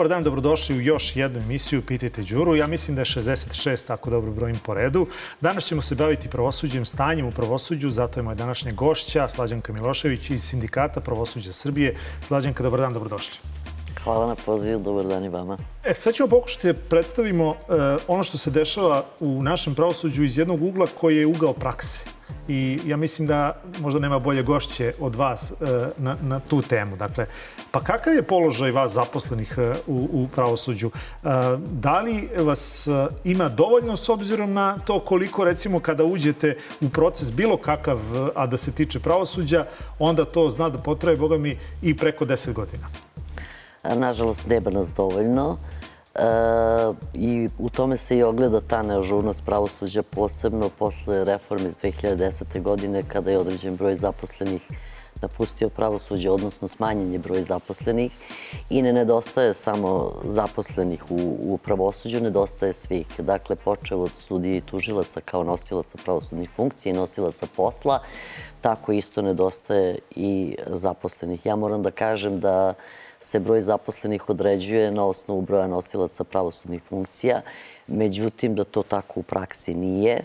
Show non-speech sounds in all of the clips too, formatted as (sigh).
Dobar dan, dobrodošli u još jednu emisiju Pitajte Đuru. Ja mislim da je 66, tako dobro brojim po redu. Danas ćemo se baviti pravosuđem, stanjem u pravosuđu, zato je moja današnja gošća Slađanka Milošević iz Sindikata pravosuđa Srbije. Slađanka, dobar dan, dobrodošli. Hvala na pozivu, dobar dan i vama. E, sad ćemo pokušati da predstavimo uh, ono što se dešava u našem pravosuđu iz jednog ugla koji je ugao prakse i ja mislim da možda nema bolje gošće od vas e, na, na tu temu. Dakle, pa kakav je položaj vas zaposlenih e, u, u pravosuđu? E, da li vas ima dovoljno s obzirom na to koliko, recimo, kada uđete u proces bilo kakav, a da se tiče pravosuđa, onda to zna da potraje, boga mi, i preko 10 godina? Nažalost, nema nas dovoljno. E, I u tome se i ogleda ta neažurnost pravosuđa, posebno posle reforme iz 2010. godine, kada je određen broj zaposlenih napustio pravosuđe, odnosno smanjen je broj zaposlenih i ne nedostaje samo zaposlenih u, u pravosuđu, nedostaje svih. Dakle, počeo od sudije i tužilaca kao nosilaca pravosudnih funkcija i nosilaca posla, tako isto nedostaje i zaposlenih. Ja moram da kažem da se broj zaposlenih određuje na osnovu broja nosilaca pravosudnih funkcija, međutim da to tako u praksi nije.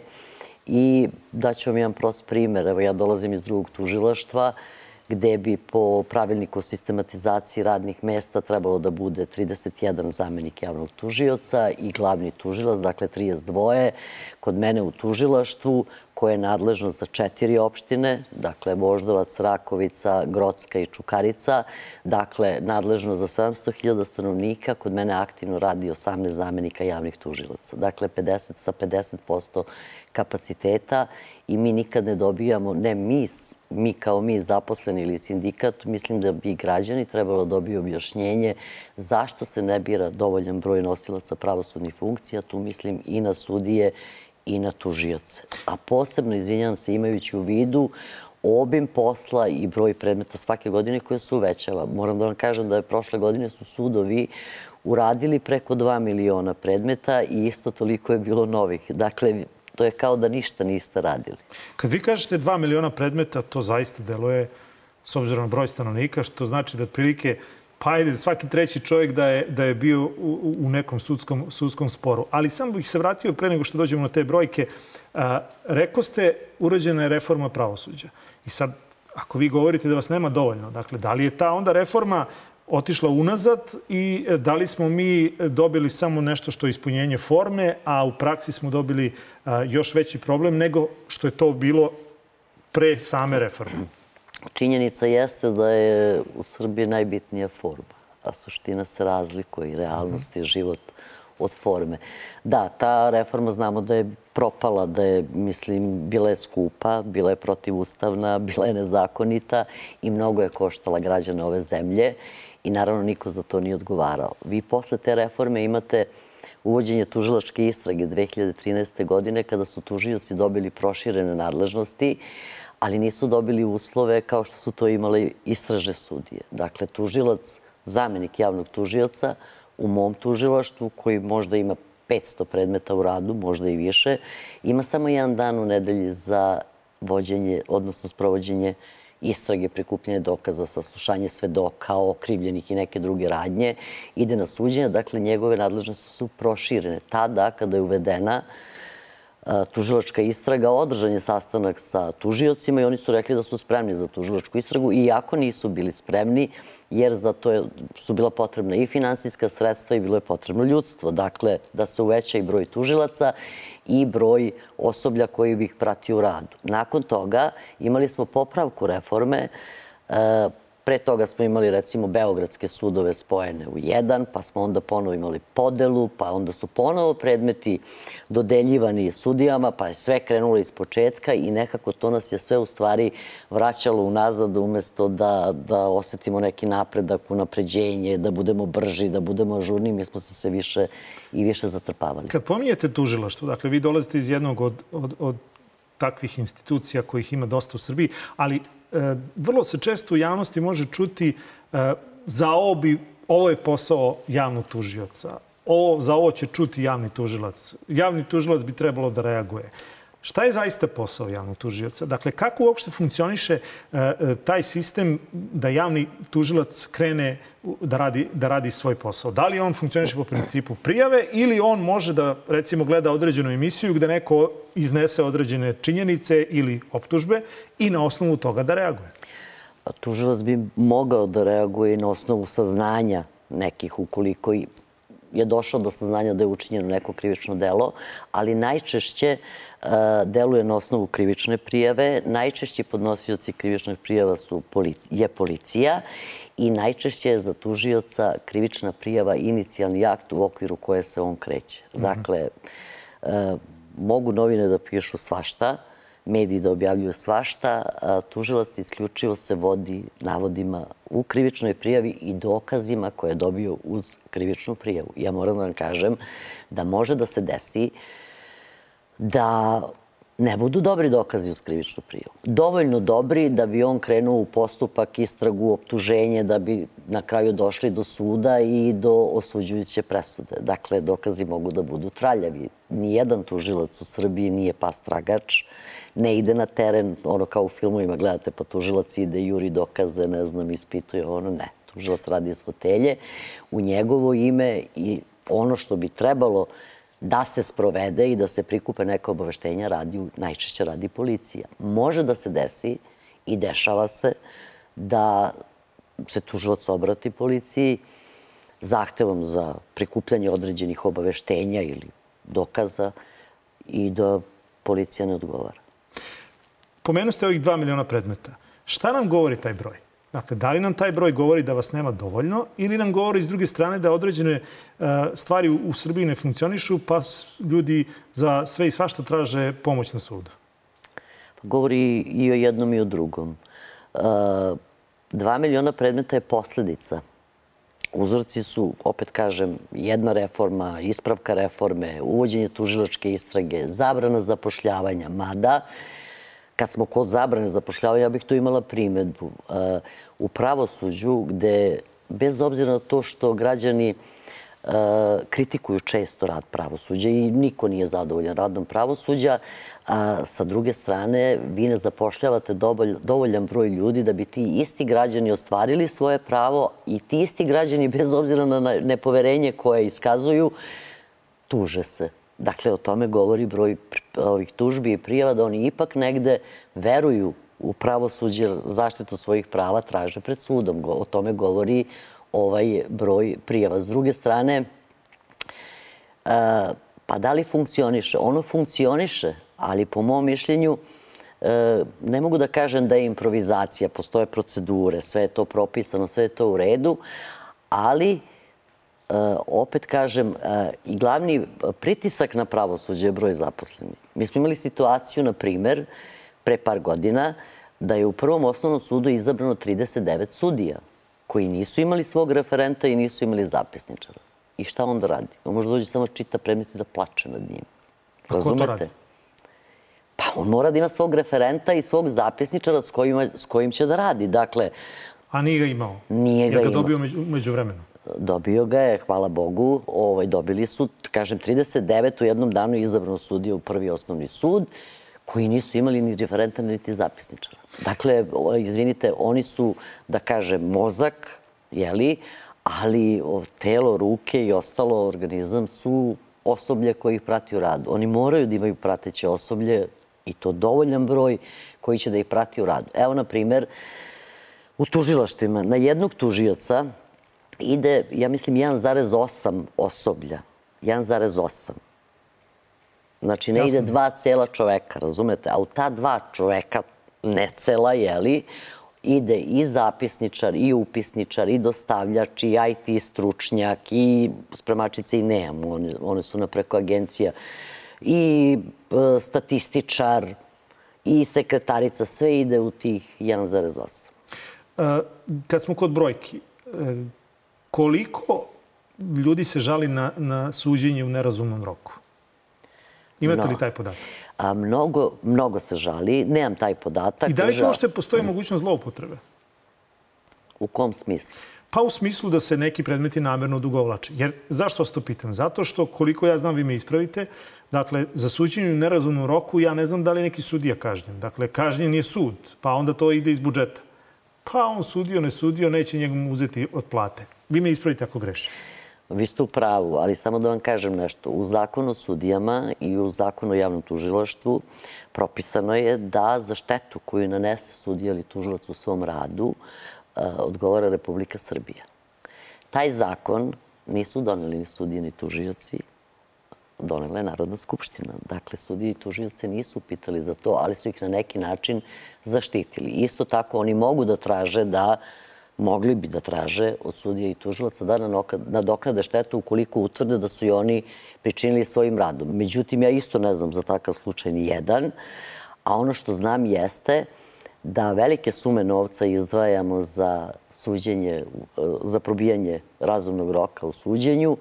I daću vam jedan prost primer. Evo ja dolazim iz drugog tužilaštva gde bi po pravilniku sistematizaciji radnih mesta trebalo da bude 31 zamenik javnog tužioca i glavni tužilac, dakle 32. Kod mene u tužilaštvu koje je nadležno za četiri opštine, dakle Voždovac, Rakovica, Grocka i Čukarica, dakle nadležno za 700.000 stanovnika, kod mene aktivno radi 18 zamenika javnih tužilaca. Dakle 50 sa 50% kapaciteta i mi nikad ne dobijamo, ne mi, mi kao mi zaposleni ili sindikat, mislim da bi građani trebalo da dobiju objašnjenje zašto se ne bira dovoljan broj nosilaca pravosudnih funkcija, tu mislim i na sudije i na tužioce. A posebno, izvinjam se, imajući u vidu obim posla i broj predmeta svake godine koje se uvećava. Moram da vam kažem da je prošle godine su sudovi uradili preko 2 miliona predmeta i isto toliko je bilo novih. Dakle, to je kao da ništa niste radili. Kad vi kažete 2 miliona predmeta, to zaista deluje s obzirom na broj stanovnika, što znači da otprilike pa ajde, svaki treći čovjek da je, da je bio u, u nekom sudskom, sudskom sporu. Ali samo bih se vratio pre nego što dođemo na te brojke. A, reko ste, urađena je reforma pravosuđa. I sad, ako vi govorite da vas nema dovoljno, dakle, da li je ta onda reforma otišla unazad i da li smo mi dobili samo nešto što je ispunjenje forme, a u praksi smo dobili a, još veći problem nego što je to bilo pre same reforme? Činjenica jeste da je u Srbiji najbitnija forma, a suština se razlikuje i realnost je život od forme. Da, ta reforma znamo da je propala, da je, mislim, bila je skupa, bila je protivustavna, bila je nezakonita i mnogo je koštala građane ove zemlje i naravno niko za to nije odgovarao. Vi posle te reforme imate uvođenje tužilačke istrage 2013. godine kada su tužioci dobili proširene nadležnosti, ali nisu dobili uslove kao što su to imale istražne sudije. Dakle, tužilac, zamenik javnog tužioca u mom tužilaštvu, koji možda ima 500 predmeta u radu, možda i više, ima samo jedan dan u nedelji za vođenje, odnosno sprovođenje istrage, prikupljanje dokaza, saslušanje svedoka, okrivljenih i neke druge radnje, ide na suđenje. Dakle, njegove nadležnosti su proširene. Tada, kada je uvedena tužilačka istraga, održan je sastanak sa tužiocima i oni su rekli da su spremni za tužilačku istragu, iako nisu bili spremni, jer za to su bila potrebna i finansijska sredstva i bilo je potrebno ljudstvo. Dakle, da se uveća i broj tužilaca i broj osoblja koji bi ih pratio u radu. Nakon toga imali smo popravku reforme, Pre toga smo imali recimo Beogradske sudove spojene u jedan, pa smo onda ponovo imali podelu, pa onda su ponovo predmeti dodeljivani sudijama, pa je sve krenulo iz početka i nekako to nas je sve u stvari vraćalo unazad umesto da, da osetimo neki napredak, unapređenje, da budemo brži, da budemo ažurniji, mi smo se sve više i više zatrpavali. Kad pominjete tužilaštvo, dakle vi dolazite iz jednog od, od, od takvih institucija kojih ima dosta u Srbiji, ali e, vrlo se često u javnosti može čuti e, za ovo bi ovo je posao javnog tužioca. Ovo, za ovo će čuti javni tužilac. Javni tužilac bi trebalo da reaguje. Šta je zaista posao javnog tužioca? Dakle, kako uopšte funkcioniše e, e, taj sistem da javni tužilac krene da radi, da radi svoj posao? Da li on funkcioniše po principu prijave ili on može da, recimo, gleda određenu emisiju gde neko iznese određene činjenice ili optužbe i na osnovu toga da reaguje? Tužilac bi mogao da reaguje na osnovu saznanja nekih ukoliko je došao do saznanja da je učinjeno neko krivično delo, ali najčešće uh, deluje na osnovu krivične prijave. Najčešći podnosioci krivičnih prijava su je policija i najčešće je za tužioca krivična prijava inicijalni akt u okviru koje se on kreće. Mm -hmm. Dakle, uh, mogu novine da pišu svašta, mediji da objavljuju svašta, tužilac isključivo se vodi navodima u krivičnoj prijavi i dokazima koje je dobio uz krivičnu prijavu. Ja moram da vam kažem da može da se desi da ne budu dobri dokazi uz krivičnu prijavu. Dovoljno dobri da bi on krenuo u postupak, istragu, optuženje, da bi na kraju došli do suda i do osuđujuće presude. Dakle, dokazi mogu da budu traljavi. Nijedan tužilac u Srbiji nije pas tragač, ne ide na teren, ono kao u filmovima gledate, pa tužilac ide, juri dokaze, ne znam, ispituje ono, ne. Tužilac radi iz fotelje u njegovo ime i ono što bi trebalo da se sprovede i da se prikupe neke obaveštenja radi, najčešće radi policija. Može da se desi i dešava se da se tužilac obrati policiji zahtevom za prikupljanje određenih obaveštenja ili dokaza i da policija ne odgovara. Pomenu ste ovih 2 miliona predmeta. Šta nam govori taj broj? Dakle, da li nam taj broj govori da vas nema dovoljno ili nam govori s druge strane da određene uh, stvari u, Srbiji ne funkcionišu pa ljudi za sve i svašta traže pomoć na sudu? Govori i o jednom i o drugom. Uh, dva miliona predmeta je posledica. Uzorci su, opet kažem, jedna reforma, ispravka reforme, uvođenje tužilačke istrage, zabrana zapošljavanja, mada Kad smo kod zabrane zapošljavanja, ja bih tu imala primetbu. E, u pravosuđu gde, bez obzira na to što građani e, kritikuju često rad pravosuđa i niko nije zadovoljan radom pravosuđa, a sa druge strane vi ne zapošljavate dovoljan broj ljudi da bi ti isti građani ostvarili svoje pravo i ti isti građani, bez obzira na nepoverenje koje iskazuju, tuže se Dakle, o tome govori broj ovih tužbi i prijava da oni ipak negde veruju u pravosuđe, zaštitu svojih prava traže pred sudom. O tome govori ovaj broj prijava. S druge strane, e, pa da li funkcioniše? Ono funkcioniše, ali po mom mišljenju e, ne mogu da kažem da je improvizacija, postoje procedure, sve je to propisano, sve je to u redu, ali opet kažem, e, i glavni pritisak na pravosuđe je broj zaposlenih. Mi smo imali situaciju, na primer, pre par godina, da je u prvom osnovnom sudu izabrano 39 sudija koji nisu imali svog referenta i nisu imali zapisničara. I šta on da radi? On može dođe samo čita predmet i da plače nad njim. To radi? Pa on mora da ima svog referenta i svog zapisničara s kojim, s kojim će da radi. Dakle, A nije ga imao? Nije ga imao. Jer ga dobio među, među vremenu? Dobio ga je, hvala Bogu. Ovaj, dobili su, kažem, 39 u jednom danu izabrano sudija u prvi osnovni sud, koji nisu imali ni referenta, niti zapisničara. Dakle, izvinite, oni su, da kažem, mozak, jeli, ali telo, ruke i ostalo organizam su osoblje koji ih prati u radu. Oni moraju da imaju prateće osoblje i to dovoljan broj koji će da ih prati u radu. Evo, na primer, u tužilaštima, na jednog tužioca ide, ja mislim, 1,8 osoblja. 1,8. Znači, ne ide dva cela čoveka, razumete? A u ta dva čoveka, ne cela, jeli, ide i zapisničar, i upisničar, i dostavljač, i IT stručnjak, i spremačice i nemamo, one, one su na preko agencija, i e, statističar, i sekretarica, sve ide u tih 1,8. E, kad smo kod brojki, e, koliko ljudi se žali na, na suđenje u nerazumnom roku? Imate No. li taj podatak? A mnogo, mnogo se žali, nemam taj podatak. I da li to uopšte postoji mogućnost zloupotrebe? U kom smislu? Pa u smislu da se neki predmeti namerno odugovlače. Jer zašto vas to pitam? Zato što, koliko ja znam, vi me ispravite, dakle, za suđenje u nerazumnom roku ja ne znam da li neki sudija kažnjen. Dakle, kažnjen je sud, pa onda to ide iz budžeta. Pa on sudio, ne sudio, neće njegom uzeti od plate. Vi me ispravite ako grešim. Vi ste u pravu, ali samo da vam kažem nešto. U zakonu o sudijama i u zakonu o javnom tužilaštvu propisano je da za štetu koju nanese sudija ili tužilac u svom radu eh, odgovara Republika Srbija. Taj zakon nisu doneli ni sudije ni tužioci, donela je Narodna skupština. Dakle, sudije i tužioce nisu pitali za to, ali su ih na neki način zaštitili. Isto tako, oni mogu da traže da mogli bi da traže od sudija i tužilaca da nadoknade štetu ukoliko utvrde da su i oni pričinili svojim radom. Međutim, ja isto ne znam za takav slučaj ni jedan, a ono što znam jeste da velike sume novca izdvajamo za suđenje, e, za probijanje razumnog roka u suđenju,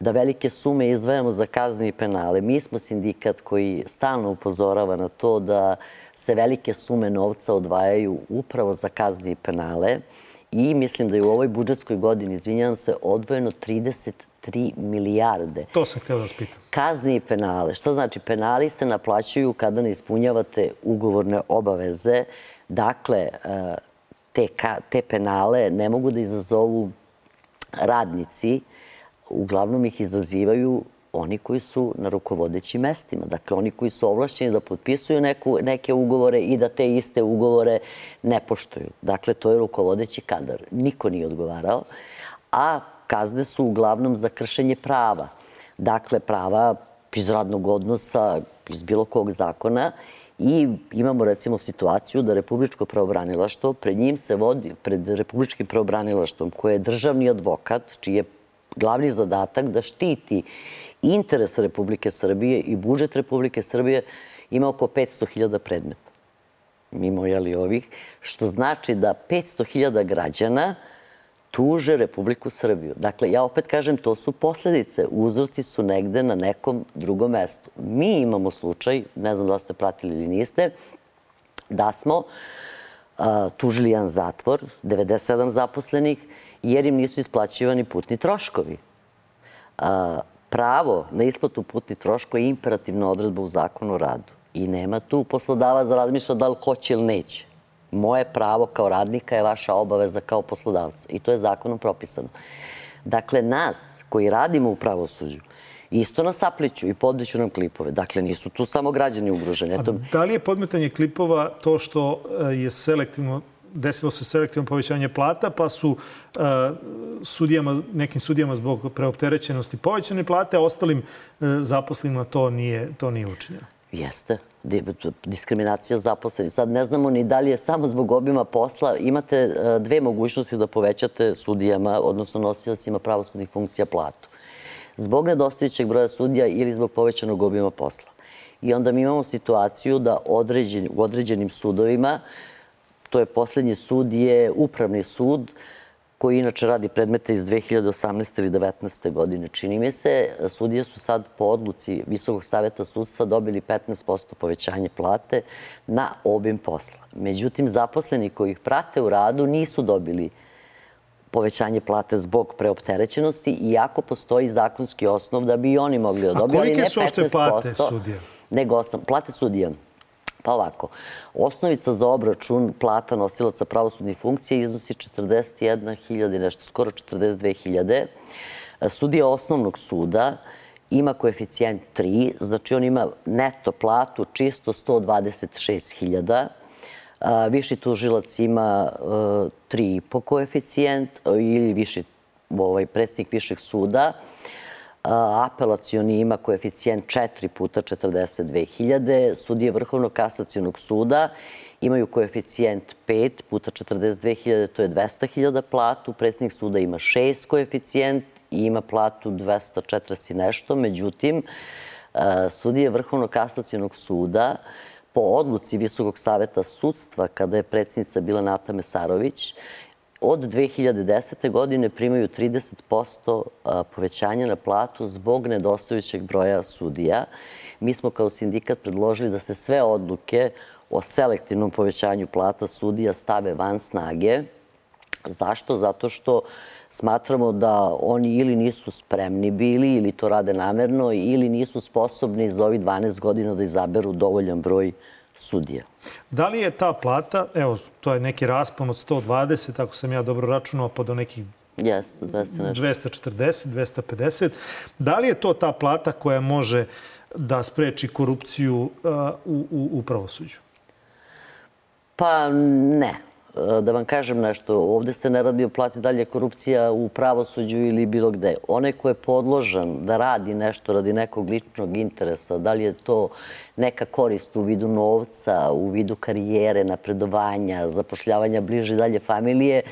da velike sume izdvajamo za kazne i penale. Mi smo sindikat koji stalno upozorava na to da se velike sume novca odvajaju upravo za kazne i penale i mislim da je u ovoj budžetskoj godini, izvinjavam se, odvojeno 33 milijarde To sam hteo da vas pitam. Kazni i penale. Što znači? Penali se naplaćuju kada ne ispunjavate ugovorne obaveze. Dakle, e, te, te penale ne mogu da izazovu radnici. Uglavnom ih izazivaju oni koji su na rukovodećim mestima. Dakle, oni koji su ovlašćeni da potpisuju neku, neke ugovore i da te iste ugovore ne poštuju. Dakle, to je rukovodeći kadar. Niko nije odgovarao. A kazne su uglavnom za kršenje prava. Dakle, prava iz radnog odnosa, iz bilo kog zakona i imamo recimo situaciju da Republičko pravobranilaštvo, pred njim se vodi, pred Republičkim pravobranilaštvom koje je državni advokat, čiji je glavni zadatak da štiti interes Republike Srbije i budžet Republike Srbije, ima oko 500.000 predmeta. Mimo jeli ovih, što znači da 500.000 građana tuže Republiku Srbiju. Dakle, ja opet kažem, to su posledice. Uzroci su negde na nekom drugom mestu. Mi imamo slučaj, ne znam da ste pratili ili niste, da smo tužili jedan zatvor, 97 zaposlenih, jer im nisu isplaćivani putni troškovi. A, pravo na isplatu putnih troškova je imperativna odredba u zakonu o radu. I nema tu poslodavac da razmišlja da li hoće ili neće. Moje pravo kao radnika je vaša obaveza kao poslodavca. I to je zakonom propisano. Dakle, nas koji radimo u pravosuđu, isto nas sapliću i podmeću nam klipove. Dakle, nisu tu samo građani ugroženi. Eto, Da li je podmetanje klipova to što e, je selektivno desilo se selektivno povećanje plata, pa su e, sudijama, nekim sudijama zbog preopterećenosti povećane plate, a ostalim e, zaposlenima to nije, to nije učinjeno. Jeste. Di- Diskriminacija zaposlenih. Sad ne znamo ni da li je samo zbog obima posla. Imate e, dve mogućnosti da povećate sudijama, odnosno nosiocima pravosudnih funkcija platu. Zbog nedostajućeg broja sudija ili zbog povećanog obima posla. I onda mi imamo situaciju da određen, u određenim sudovima, to je poslednji sud, je upravni sud, koji inače radi predmete iz 2018. ili 2019. godine. Čini mi se, sudije su sad po odluci Visokog saveta sudstva dobili 15% povećanje plate na obim posla. Međutim, zaposleni koji ih prate u radu nisu dobili povećanje plate zbog preopterećenosti, iako postoji zakonski osnov da bi i oni mogli da A dobiju, ali kolike ne su uopšte 15%, plate sudija? Nego osam, plate sudija. Pa ovako, osnovica za obračun plata nosilaca pravosudnih funkcija iznosi 41.000 i nešto, skoro 42.000. Sudija osnovnog suda ima koeficijent 3, znači on ima neto platu čisto 126.000. A, Viši tužilac ima e, 3,5 koeficijent e, ili viši ovaj, predsjednik višeg suda. Apelacioni ima koeficijent 4 puta 42.000. Sudije Vrhovnog kasacionog suda imaju koeficijent 5 puta 42.000, to je 200.000 platu. Predsjednik suda ima 6 koeficijent i ima platu 240 i nešto. Međutim, e, sudije Vrhovnog kasacionog suda po odluci Visokog saveta sudstva, kada je predsjednica bila Nata Mesarović, od 2010. godine primaju 30% a, povećanja na platu zbog nedostajućeg broja sudija. Mi smo kao sindikat predložili da se sve odluke o selektivnom povećanju plata sudija stave van snage. Zašto? Zato što smatramo da oni ili nisu spremni bili ili to rade namerno ili nisu sposobni za ovih 12 godina da izaberu dovoljan broj sudija. Da li je ta plata, evo, to je neki raspon od 120, ako sam ja dobro računao, pa do nekih Jeste, 200 nešto. 240, 250. Da li je to ta plata koja može da spreči korupciju uh, u, u, u pravosuđu? Pa ne. E, Da vam kažem nešto, ovde se ne radi o plati dalje korupcija u pravosuđu ili bilo gde. Onaj ko je podložan da radi nešto radi nekog ličnog interesa, da li je to neka korist u vidu novca, u vidu karijere, napredovanja, zapošljavanja bliže i dalje familije,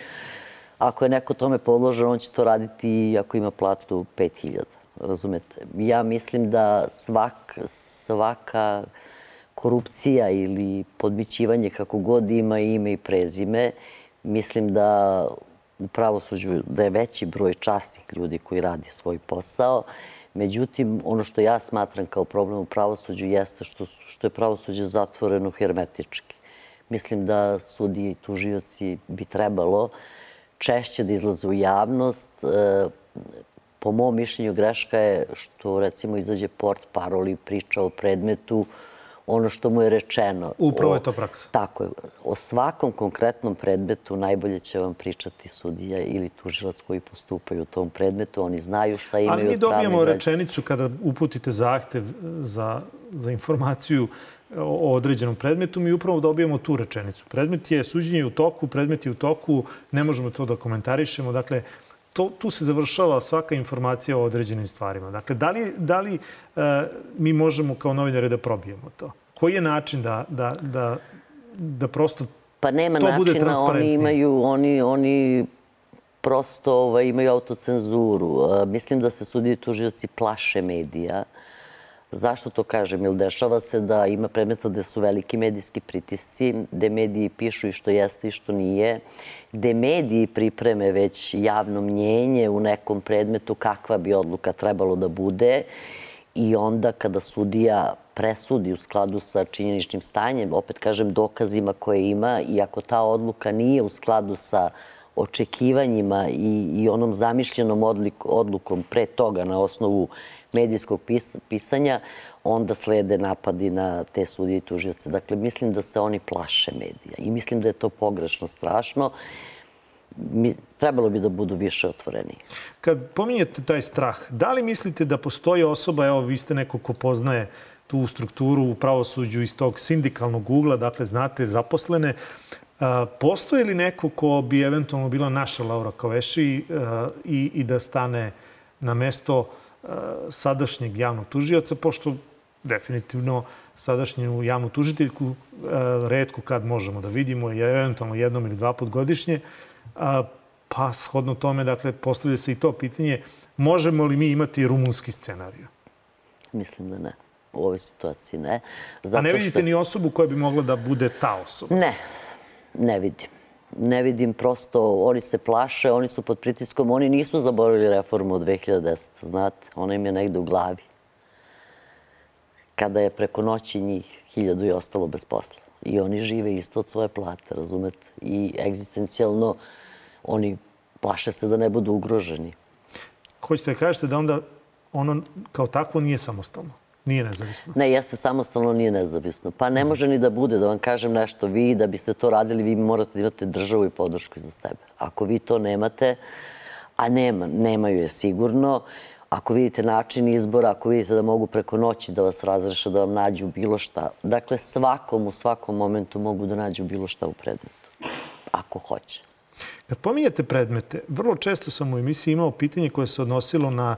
ako je neko tome podložen, on će to raditi i ako ima platu 5000. Razumete? Ja mislim da svak, svaka korupcija ili podmićivanje kako god ima ime i prezime, mislim da u pravosuđu da je veći broj častih ljudi koji radi svoj posao. Međutim, ono što ja smatram kao problem u pravosuđu jeste što, što je pravosuđe zatvoreno hermetički. Mislim da sudije i tužioci bi trebalo češće da izlaze u javnost. E, po mom mišljenju greška je što recimo izađe port i priča o predmetu ono što mu je rečeno. Upravo O- je to praksa. Tako je. O svakom konkretnom predmetu najbolje će vam pričati sudija ili tužilac koji postupaju u tom predmetu. Oni znaju šta imaju Ali mi građe. rečenicu kada uputite zahtev za, za informaciju o, o određenom predmetu, mi upravo dobijemo tu rečenicu. Predmet je suđenje u toku, predmet je u toku, ne možemo to da komentarišemo. Dakle, to, tu se završava svaka informacija o određenim stvarima. Dakle, da li, da li e, mi možemo kao novinari da probijemo to? Koji je način da, da, da, da prosto Pa nema to bude načina, oni imaju, oni, oni prosto ovaj, imaju autocenzuru. Mislim da se sudije i tužioci plaše medija. Zašto to kažem? Jer dešava se da ima predmeta gde su veliki medijski pritisci, gde mediji pišu i što jeste i što nije, gde mediji pripreme već javno mnjenje u nekom predmetu kakva bi odluka trebalo da bude i onda kada sudija presudi u skladu sa činjeničnim stanjem, opet kažem dokazima koje ima i ako ta odluka nije u skladu sa očekivanjima i, i onom zamišljenom odlukom pre toga na osnovu medijskog pis, pisanja, onda slede napadi na te sudije i tužioce. Dakle, mislim da se oni plaše medija i mislim da je to pogrešno, strašno. Mi, trebalo bi da budu više otvoreni. Kad pominjete taj strah, da li mislite da postoji osoba, evo vi ste neko ko poznaje tu strukturu u pravosuđu iz tog sindikalnog ugla, dakle znate zaposlene, a, postoji li neko ko bi eventualno bila naša Laura Kaveši a, i, i da stane na mesto a, sadašnjeg javnog tužioca, pošto definitivno sadašnju javnu tužiteljku a, redko kad možemo da vidimo, je eventualno jednom ili dva put godišnje, pa shodno tome, dakle, postavlja se i to pitanje, možemo li mi imati rumunski scenariju? Mislim da ne. U ovoj situaciji ne. A ne vidite ni osobu koja bi mogla da bude ta osoba? Ne, ne vidim. Ne vidim, prosto oni se plaše, oni su pod pritiskom, oni nisu zaboravili reformu od 2010. Znate, ona im je negde u glavi. Kada je preko noći njih hiljadu i ostalo bez posla. I oni žive isto od svoje plate, razumete? I egzistencijalno oni plaše se da ne budu ugroženi. Hoćete da kažete da onda ono kao takvo nije samostalno, nije nezavisno? Ne, jeste samostalno, nije nezavisno. Pa ne može ni da bude, da vam kažem nešto, vi da biste to radili, vi morate da imate državu i podršku za sebe. Ako vi to nemate, a nema, nemaju je sigurno, ako vidite način izbora, ako vidite da mogu preko noći da vas razreše, da vam nađu bilo šta. Dakle, svakom u svakom momentu mogu da nađu bilo šta u predmetu. Ako hoće. Kad pominjete predmete, vrlo često sam u emisiji imao pitanje koje se odnosilo na a,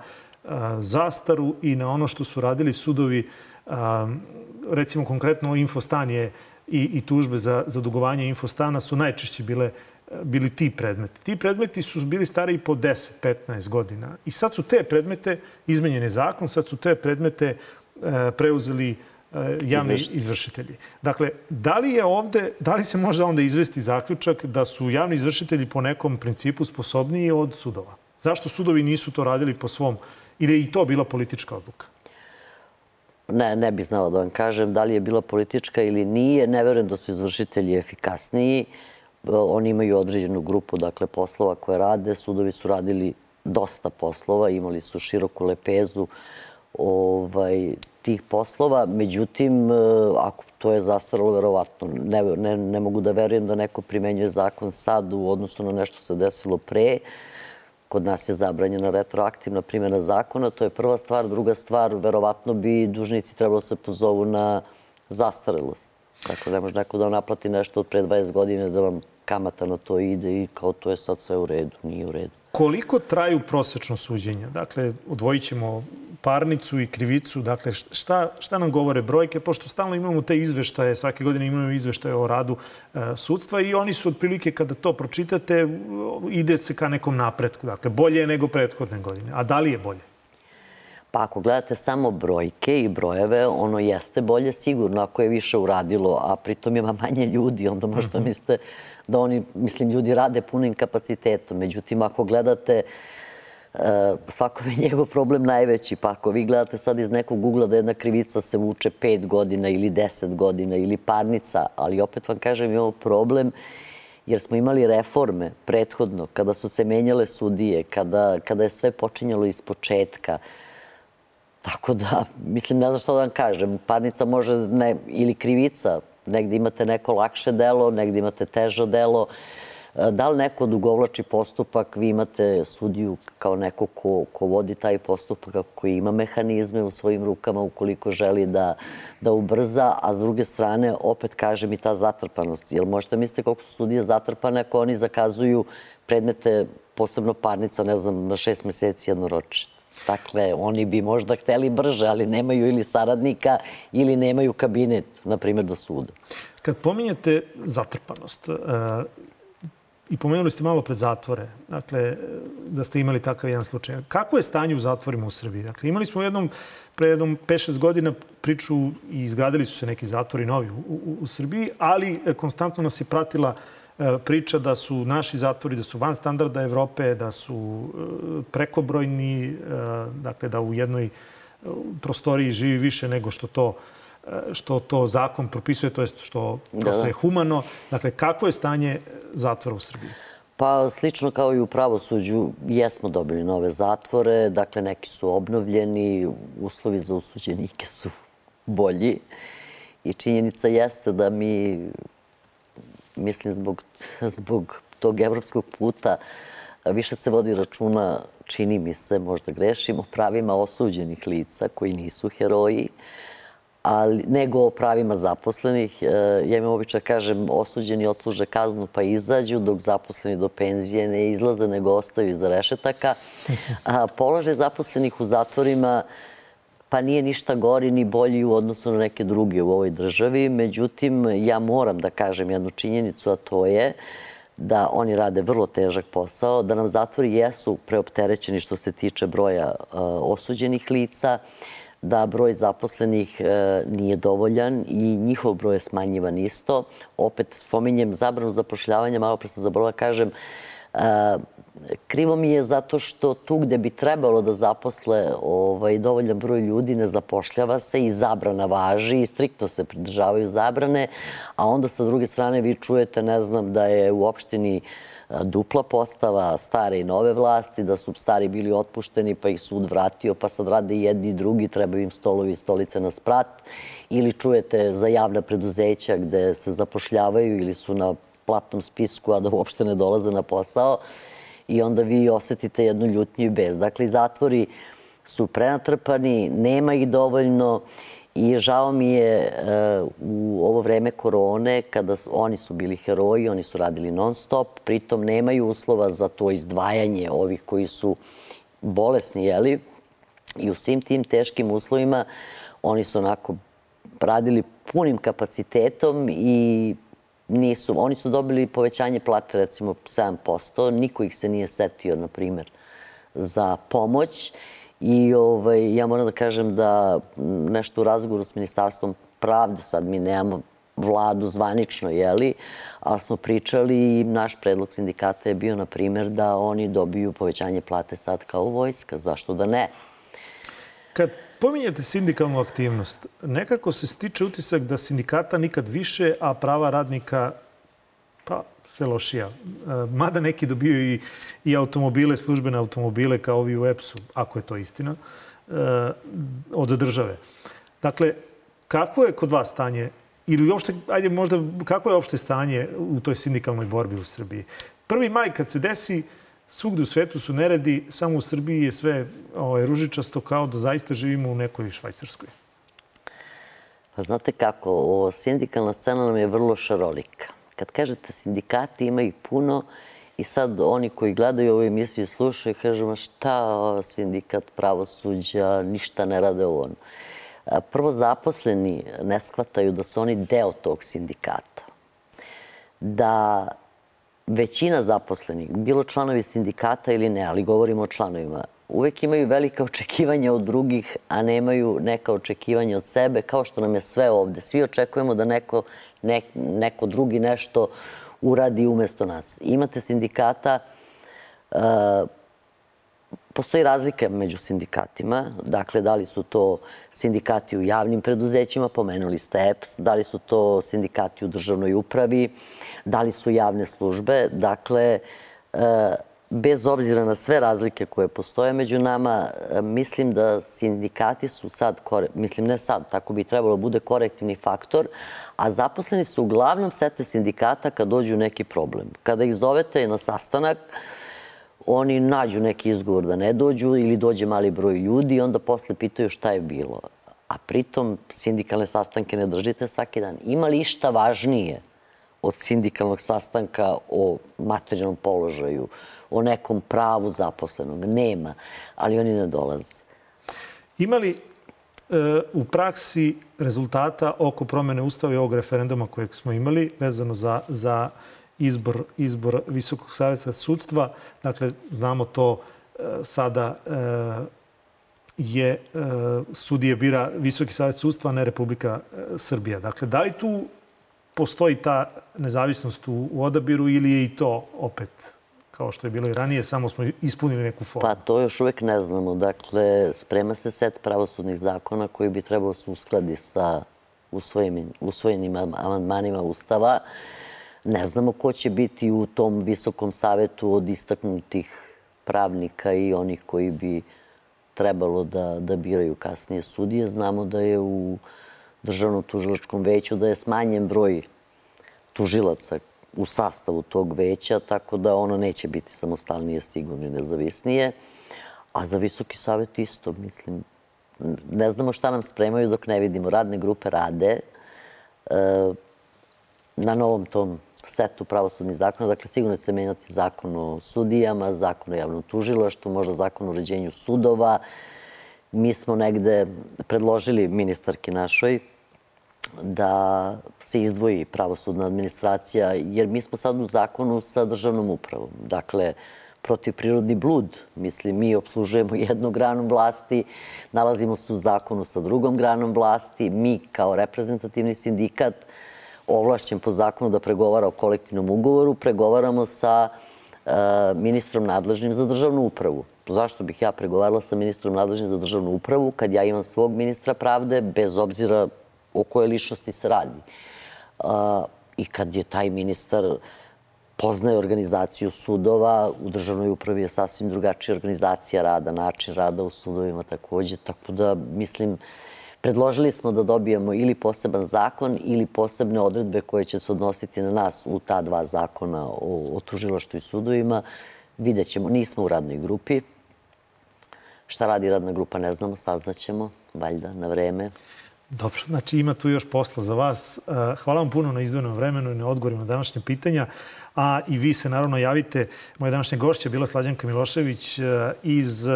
zastaru i na ono što su radili sudovi, recimo konkretno Infostan je i, i tužbe za, za dugovanje Infostana su najčešće bile bili ti predmeti. Ti predmeti su bili stari i po 10-15 godina. I sad su te predmete, izmenjen je zakon, sad su te predmete e, preuzeli e, javni izvršitelji. Dakle, da li je ovde, da li se može onda izvesti zaključak da su javni izvršitelji po nekom principu sposobniji od sudova? Zašto sudovi nisu to radili po svom, ili je i to bila politička odluka? Ne, ne bih znala da vam kažem da li je bila politička ili nije. Ne verujem da su izvršitelji efikasniji. Oni imaju određenu grupu dakle, poslova koje rade. Sudovi su radili dosta poslova, imali su široku lepezu ovaj, tih poslova. Međutim, ako to je zastaralo, verovatno. Ne, ne, ne mogu da verujem da neko primenjuje zakon sad u odnosu na nešto se desilo pre. Kod nas je zabranjena retroaktivna primjena zakona, to je prva stvar. Druga stvar, verovatno bi dužnici trebalo se pozovu na zastarelost. Dakle, ne može neko da vam naplati nešto od pre 20 godine da vam kamata na to ide i kao to je sad sve u redu, nije u redu. Koliko traju prosečno suđenja? Dakle, odvojit ćemo parnicu i krivicu. Dakle, šta, šta nam govore brojke? Pošto stalno imamo te izveštaje, svake godine imamo izveštaje o radu e, sudstva i oni su otprilike kada to pročitate, ide se ka nekom napretku. Dakle, bolje je nego prethodne godine. A da li je bolje? Pa ako gledate samo brojke i brojeve, ono jeste bolje sigurno ako je više uradilo, a pritom ima manje ljudi, onda možda mhm. mislite da oni, mislim, ljudi rade punim kapacitetom. Međutim, ako gledate e, svako je njegov problem najveći. Pa ako vi gledate sad iz nekog ugla da jedna krivica se vuče pet godina ili deset godina ili parnica, ali opet vam kažem imamo problem jer smo imali reforme prethodno, kada su se menjale sudije, kada, kada je sve počinjalo iz početka, Tako da, mislim, ne znam što da vam kažem. Parnica može, ne, ili krivica, negde imate neko lakše delo, negde imate teže delo. Da li neko dugovlači postupak, vi imate sudiju kao neko ko, ko vodi taj postupak, koji ima mehanizme u svojim rukama ukoliko želi da, da ubrza, a s druge strane, opet kažem i ta zatrpanost. Jel možete misliti koliko su sudije zatrpane ako oni zakazuju predmete, posebno parnica, ne znam, na šest meseci jednoročište? Dakle, oni bi možda hteli brže, ali nemaju ili saradnika ili nemaju kabinet, na primjer, do suda. Kad pominjete zatrpanost, uh, i pomenuli ste malo pred zatvore, dakle, da ste imali takav jedan slučaj. Kako je stanje u zatvorima u Srbiji? Dakle, imali smo jednom, pre jednom 5-6 godina priču i izgradili su se neki zatvori novi u, u, u Srbiji, ali konstantno nas je pratila E, priča da su naši zatvori, da su van standarda Evrope, da su e, prekobrojni, e, dakle da u jednoj prostoriji živi više nego što to što to zakon propisuje, to je što da, prosto da. je humano. Dakle, kako je stanje zatvora u Srbiji? Pa slično kao i u pravosuđu, jesmo dobili nove zatvore, dakle neki su obnovljeni, uslovi za usuđenike su bolji i činjenica jeste da mi mislim zbog, zbog tog evropskog puta više se vodi računa, čini mi se, možda grešimo, pravima osuđenih lica koji nisu heroji, ali, nego o pravima zaposlenih. E, ja imam običaj kažem, osuđeni odsluže kaznu pa izađu, dok zaposleni do penzije ne izlaze, nego ostaju iza rešetaka. A, položaj zaposlenih u zatvorima pa nije ništa gori ni bolji u odnosu na neke druge u ovoj državi. Međutim, ja moram da kažem jednu činjenicu, a to je da oni rade vrlo težak posao, da nam zatvori jesu preopterećeni što se tiče broja uh, osuđenih lica, da broj zaposlenih uh, nije dovoljan i njihov broj je smanjivan isto. Opet spominjem zabranu zapošljavanja, malo pre sam zaboravila kažem, uh, Krivo mi je zato što tu gde bi trebalo da zaposle ovaj, dovoljan broj ljudi ne zapošljava se i zabrana važi i striktno se pridržavaju zabrane, a onda sa druge strane vi čujete, ne znam, da je u opštini dupla postava stare i nove vlasti, da su stari bili otpušteni pa ih sud vratio, pa sad rade jedni i drugi, trebaju im stolovi i stolice na sprat. Ili čujete za javna preduzeća gde se zapošljavaju ili su na platnom spisku, a da uopšte ne dolaze na posao i onda vi osetite jednu ljutnju i bez. Dakle, zatvori su prenatrpani, nema ih dovoljno i žao mi je e, u ovo vreme korone, kada oni su bili heroji, oni su radili non stop, pritom nemaju uslova za to izdvajanje ovih koji su bolesni, jeli? I u svim tim teškim uslovima oni su onako radili punim kapacitetom i nisu, oni su dobili povećanje plate recimo 7%, niko ih se nije setio, na primer, za pomoć I ovaj, ja moram da kažem da nešto u razgovoru s Ministarstvom pravde, sad mi nemamo vladu zvanično, jeli, ali smo pričali i naš predlog sindikata je bio, na primjer, da oni dobiju povećanje plate sad kao vojska. Zašto da ne? Kad pominjete sindikalnu aktivnost, nekako se stiče utisak da sindikata nikad više, a prava radnika sve lošija. E, mada neki dobiju i, i automobile, službene automobile kao ovi u EPS-u, ako je to istina, e, od države. Dakle, kako je kod vas stanje ili uopšte, ajde možda, kako je uopšte stanje u toj sindikalnoj borbi u Srbiji? Prvi maj kad se desi, svugde u svetu su neredi, samo u Srbiji je sve ovaj, ružičasto kao da zaista živimo u nekoj Švajcarskoj. Pa znate kako, o, sindikalna scena nam je vrlo šarolika. Kad kažete sindikati ima ih puno i sad oni koji gledaju ovu emisiju i slušaju kažu ma šta sindikat pravosuđa, ništa ne rade u ono. Prvo zaposleni ne shvataju da su oni deo tog sindikata. Da većina zaposlenih, bilo članovi sindikata ili ne, ali govorimo o članovima, uvek imaju velike očekivanja od drugih, a nemaju neka očekivanja od sebe, kao što nam je sve ovde. Svi očekujemo da neko, ne, neko drugi nešto uradi umesto nas. Imate sindikata, uh, postoji razlika među sindikatima. Dakle, da li su to sindikati u javnim preduzećima, pomenuli ste EPS, da li su to sindikati u državnoj upravi, da li su javne službe. Dakle, uh, bez obzira na sve razlike koje postoje među nama, e, mislim da sindikati su sad, mislim ne sad, tako bi trebalo da bude korektivni faktor, a zaposleni su uglavnom sete sindikata kad dođu neki problem. Kada ih zovete na sastanak, oni nađu neki izgovor da ne dođu ili dođe mali broj ljudi i onda posle pitaju šta je bilo. A pritom sindikalne sastanke ne držite svaki dan. Ima li išta važnije od sindikalnog sastanka o materijalnom položaju, o nekom pravu zaposlenog. Nema, ali oni ne dolaze. Ima li e, u praksi rezultata oko promene ustava i ovog referenduma kojeg smo imali vezano za, za izbor, izbor Visokog savjeta sudstva. Dakle, znamo to e, sada e, je e, sudije bira Visoki savjet sudstva, ne Republika e, Srbija. Dakle, da li tu postoji ta nezavisnost u, u odabiru ili je i to opet kao što je bilo i ranije, samo smo ispunili neku formu? Pa to još uvek ne znamo. Dakle, sprema se set pravosudnih zakona koji bi trebao se uskladi sa usvojenim, usvojenim amandmanima Ustava. Ne znamo ko će biti u tom visokom savetu od istaknutih pravnika i onih koji bi trebalo da, da biraju kasnije sudije. Znamo da je u državnom tužilačkom veću da je smanjen broj tužilaca u sastavu tog veća, tako da ono neće biti samostalnije, sigurno i nezavisnije. A za Visoki savet isto, mislim, ne znamo šta nam spremaju dok ne vidimo. Radne grupe rade e, na novom tom setu pravosudnih zakona. Dakle, sigurno će se menjati zakon o sudijama, zakon o javnom tužilaštu, možda zakon o uređenju sudova. Mi smo negde predložili ministarki našoj da se izdvoji pravosudna administracija, jer mi smo sad u zakonu sa državnom upravom. Dakle, protiv prirodni blud. Mislim, mi obslužujemo (laughs) jednu granu vlasti, nalazimo se u zakonu sa drugom granom vlasti. Mi, kao reprezentativni sindikat, ovlašćen po zakonu da pregovara o kolektivnom ugovoru, pregovaramo sa e, ministrom nadležnim za državnu upravu. Zašto bih ja pregovarala sa ministrom nadležnim za državnu upravu kad ja imam svog ministra pravde, bez obzira o kojoj ličnosti se radi. I kad je taj ministar poznaje organizaciju sudova, u državnoj upravi je sasvim drugačija organizacija rada, način rada u sudovima takođe, tako da mislim Predložili smo da dobijemo ili poseban zakon ili posebne odredbe koje će se odnositi na nas u ta dva zakona o, tužilaštu i sudovima. Vidjet ćemo, nismo u radnoj grupi. Šta radi radna grupa ne znamo, saznaćemo, valjda, na vreme. Dobro, znači ima tu još posla za vas. Eh, hvala vam puno na izdvojenom vremenu i na odgovorima na današnje pitanja. A i vi se naravno javite. Moja današnja gošća je bila Slađanka Milošević e, iz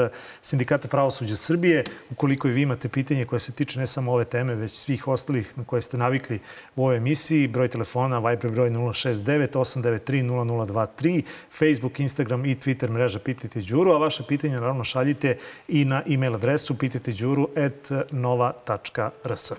Sindikata pravosuđa Srbije. Ukoliko i vi imate pitanje koje se tiče ne samo ove teme, već svih ostalih na koje ste navikli u ovoj emisiji, broj telefona Viber broj 069 893 0023, Facebook, Instagram i Twitter mreža Pitajte Đuru, a vaše pitanje naravno šaljite i na e-mail adresu pitajteđuru.nova.rs.